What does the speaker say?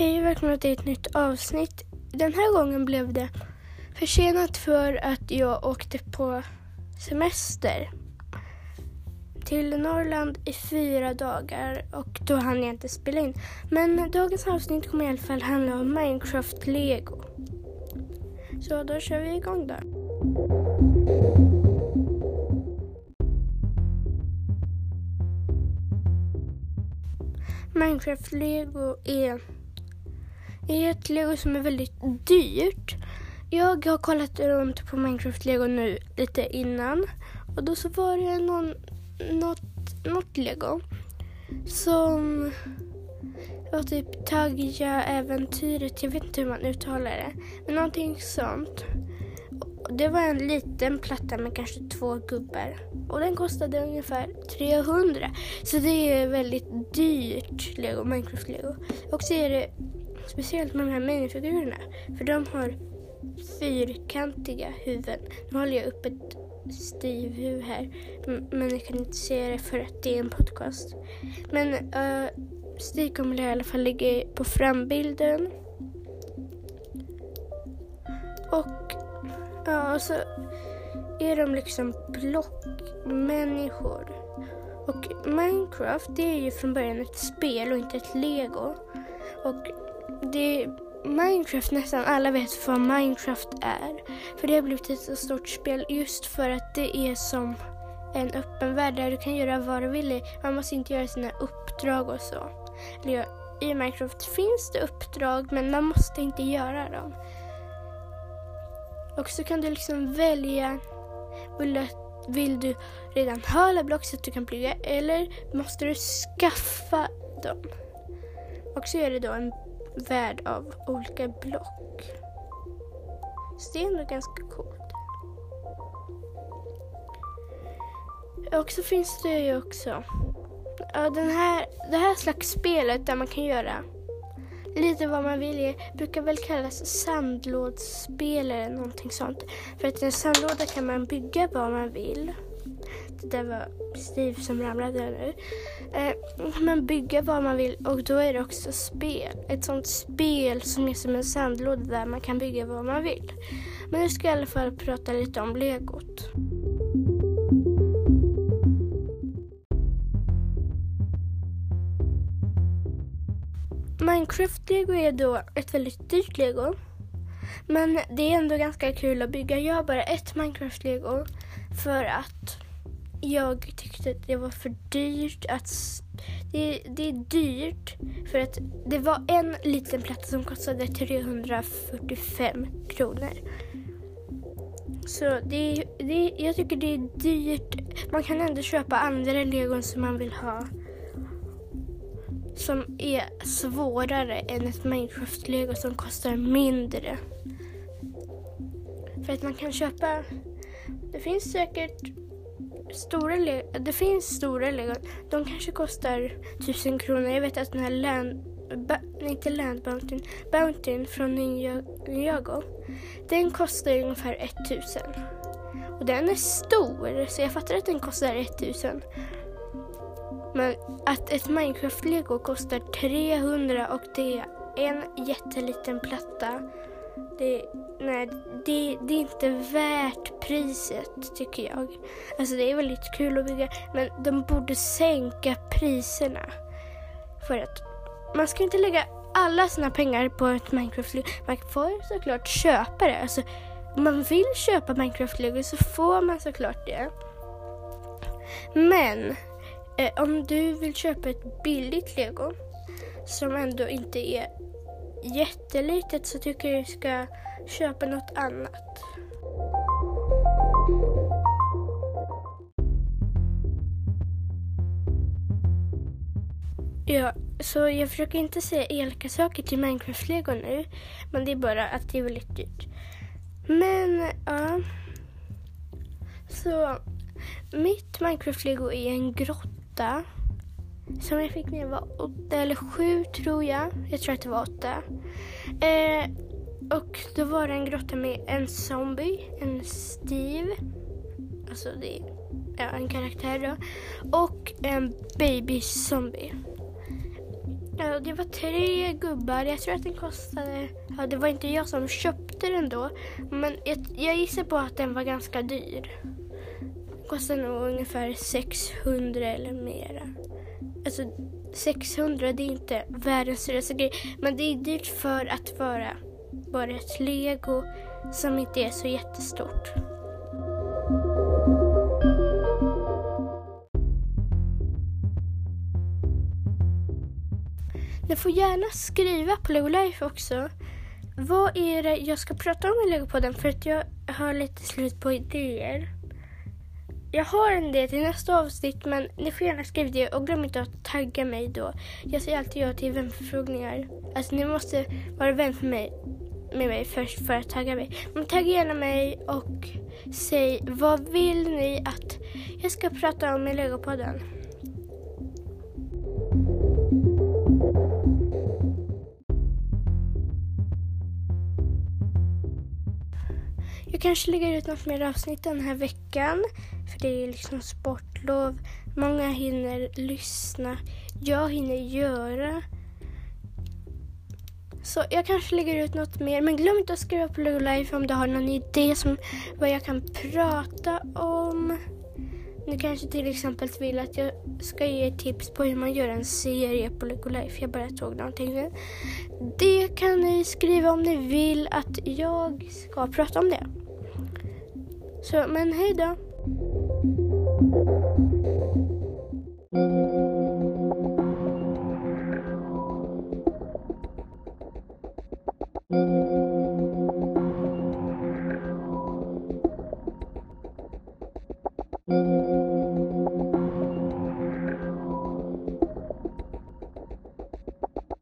Hej och välkomna till ett nytt avsnitt. Den här gången blev det försenat för att jag åkte på semester till Norrland i fyra dagar och då hann jag inte spela in. Men dagens avsnitt kommer i alla fall handla om Minecraft Lego. Så då kör vi igång då. Minecraft Lego är, är ett Lego som är väldigt dyrt. Jag har kollat runt på Minecraft Lego nu lite innan och då så var det någon, något, något Lego som var typ Tagja-äventyret. Jag vet inte hur man uttalar det. Men någonting sånt. Det var en liten platta med kanske två gubbar. Och den kostade ungefär 300. Så det är väldigt dyrt Lego, Minecraft-lego. Och så är det speciellt med de här minifigurerna. För de har fyrkantiga huvuden. Nu håller jag upp ett Steve-huvud här. Men jag kan inte se det för att det är en podcast. Men eh, uh, Steve kommer i alla fall ligga på frambilden. Och ja, så är de liksom blockmänniskor. Och Minecraft det är ju från början ett spel och inte ett lego. Och det Minecraft, nästan alla vet vad Minecraft är. För det har blivit ett så stort spel just för att det är som en öppen värld där du kan göra vad du vill. Man måste inte göra sina uppdrag och så. Eller, I Minecraft finns det uppdrag men man måste inte göra dem. Och så kan du liksom välja, vill du, vill du redan ha alla block så att du kan bygga eller måste du skaffa dem? Och så är det då en värld av olika block. Så det är ändå ganska coolt. Och så finns det ju också ja, den här, det här slags spelet där man kan göra lite vad man vill. Det brukar väl kallas sandlådsspel eller någonting sånt. För att i en sandlåda kan man bygga vad man vill. Det där var Steve som ramlade nu. Eh, man bygger vad man vill och då är det också spel. Ett sånt spel som är som en sandlåda där man kan bygga vad man vill. Men nu ska jag i alla fall prata lite om legot. Minecraft-lego är då ett väldigt dyrt lego. Men det är ändå ganska kul att bygga. Jag har bara ett Minecraft-lego för att jag tyckte att det var för dyrt att... Det, det är dyrt för att det var en liten platta som kostade 345 kronor. Så det, det, jag tycker det är dyrt. Man kan ändå köpa andra legon som man vill ha som är svårare än ett Minecraft-lego som kostar mindre. För att man kan köpa... Det finns säkert stora lego. Det finns stora lego. De kanske kostar tusen kronor. Jag vet att den här land... Inte Land Bountyn, Bountyn från Ninjago. Den kostar ungefär 1000. Och den är stor, så jag fattar att den kostar 1000. Men att ett Minecraft-lego kostar 300 och det är en jätteliten platta. Det, nej, det, det, är inte värt priset tycker jag. Alltså det är väldigt kul att bygga men de borde sänka priserna. För att man ska inte lägga alla sina pengar på ett Minecraft-lego. Man får såklart köpa det. Alltså, om man vill köpa Minecraft-lego så får man såklart det. Men Eh, om du vill köpa ett billigt lego som ändå inte är jättelitet så tycker jag du ska köpa något annat. Ja, så jag försöker inte säga elaka saker till Minecraft-lego nu, men det är bara att det är väldigt dyrt. Men, ja. Så, mitt Minecraft-lego är en grotta. Som jag fick när jag var åtta eller sju tror jag. Jag tror att det var åtta. Eh, och då var det en grotta med en zombie, en Steve. Alltså det är ja, en karaktär då. Och en baby zombie. Ja, det var tre gubbar. Jag tror att den kostade... Ja, det var inte jag som köpte den då. Men jag, jag gissar på att den var ganska dyr. Den kostade nog ungefär 600 eller mera. Alltså 600 det är inte världens dyraste grej. Men det är dyrt för att vara bara ett lego som inte är så jättestort. Ni får gärna skriva på Lego Life också. Vad är det jag ska prata om i Legopodden? För att jag har lite slut på idéer. Jag har en del till nästa avsnitt men ni får gärna skriva det och glöm inte att tagga mig då. Jag säger alltid ja till vänförfrågningar. Alltså ni måste vara vän för mig, med mig först för att tagga mig. Men tagga gärna mig och säg vad vill ni att jag ska prata om i Legopodden? Jag kanske lägger ut något mer avsnitt den här veckan. För det är liksom sportlov. Många hinner lyssna. Jag hinner göra. Så jag kanske lägger ut något mer. Men glöm inte att skriva på Lego Life om du har någon idé som vad jag kan prata om. Ni kanske till exempel vill att jag ska ge tips på hur man gör en serie på Lego Life. Jag bara tog någonting nu. Det kan ni skriva om ni vill att jag ska prata om det. سوء من هيدا.